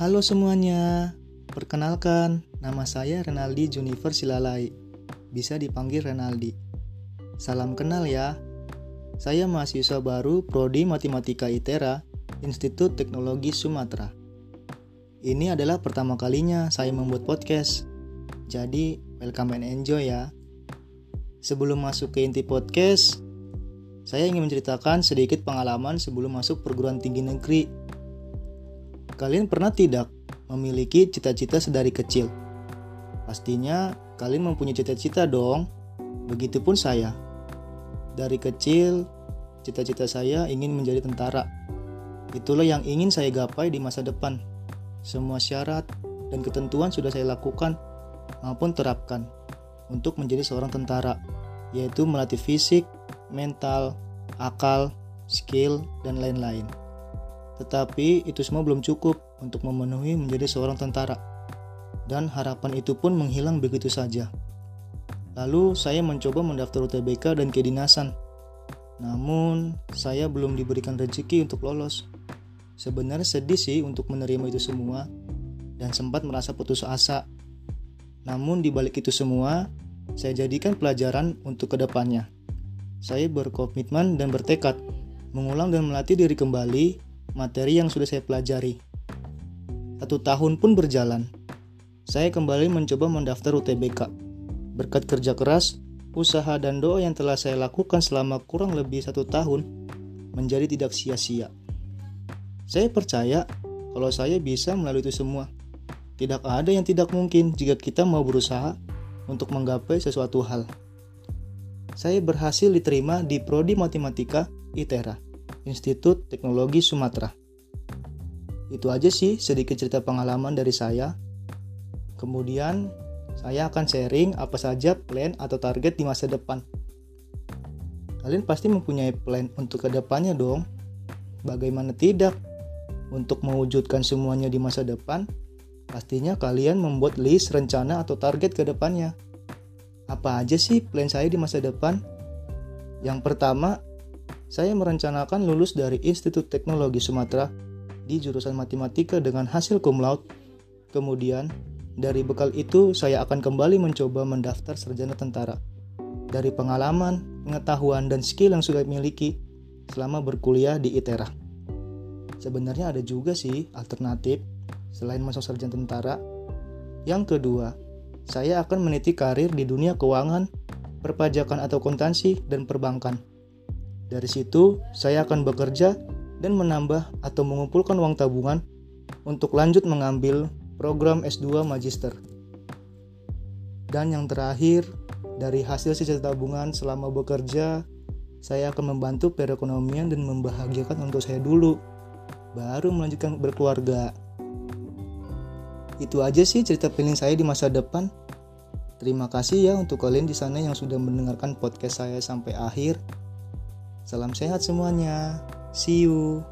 Halo semuanya, perkenalkan nama saya Renaldi Junifer Silalai, bisa dipanggil Renaldi. Salam kenal ya, saya mahasiswa baru Prodi Matematika ITERA, Institut Teknologi Sumatera. Ini adalah pertama kalinya saya membuat podcast, jadi welcome and enjoy ya. Sebelum masuk ke inti podcast, saya ingin menceritakan sedikit pengalaman sebelum masuk perguruan tinggi negeri Kalian pernah tidak memiliki cita-cita sedari kecil? Pastinya kalian mempunyai cita-cita dong. Begitupun saya. Dari kecil, cita-cita saya ingin menjadi tentara. Itulah yang ingin saya gapai di masa depan. Semua syarat dan ketentuan sudah saya lakukan maupun terapkan untuk menjadi seorang tentara, yaitu melatih fisik, mental, akal, skill, dan lain-lain. Tetapi itu semua belum cukup untuk memenuhi menjadi seorang tentara. Dan harapan itu pun menghilang begitu saja. Lalu saya mencoba mendaftar UTBK dan kedinasan. Namun, saya belum diberikan rezeki untuk lolos. Sebenarnya sedih sih untuk menerima itu semua dan sempat merasa putus asa. Namun di balik itu semua, saya jadikan pelajaran untuk ke depannya. Saya berkomitmen dan bertekad mengulang dan melatih diri kembali materi yang sudah saya pelajari. Satu tahun pun berjalan. Saya kembali mencoba mendaftar UTBK. Berkat kerja keras, usaha dan doa yang telah saya lakukan selama kurang lebih satu tahun menjadi tidak sia-sia. Saya percaya kalau saya bisa melalui itu semua. Tidak ada yang tidak mungkin jika kita mau berusaha untuk menggapai sesuatu hal. Saya berhasil diterima di Prodi Matematika ITERA Institut Teknologi Sumatera. Itu aja sih sedikit cerita pengalaman dari saya. Kemudian saya akan sharing apa saja plan atau target di masa depan. Kalian pasti mempunyai plan untuk ke depannya dong. Bagaimana tidak? Untuk mewujudkan semuanya di masa depan, pastinya kalian membuat list rencana atau target ke depannya. Apa aja sih plan saya di masa depan? Yang pertama, saya merencanakan lulus dari Institut Teknologi Sumatera di jurusan matematika dengan hasil cum laude. Kemudian, dari bekal itu saya akan kembali mencoba mendaftar sarjana tentara. Dari pengalaman, pengetahuan, dan skill yang sudah miliki selama berkuliah di ITERA. Sebenarnya ada juga sih alternatif selain masuk sarjana tentara. Yang kedua, saya akan meniti karir di dunia keuangan, perpajakan atau kontansi, dan perbankan. Dari situ, saya akan bekerja dan menambah atau mengumpulkan uang tabungan untuk lanjut mengambil program S2 Magister. Dan yang terakhir, dari hasil sisa tabungan selama bekerja, saya akan membantu perekonomian dan membahagiakan untuk saya dulu, baru melanjutkan berkeluarga. Itu aja sih cerita feeling saya di masa depan. Terima kasih ya untuk kalian di sana yang sudah mendengarkan podcast saya sampai akhir. Salam sehat semuanya. See you.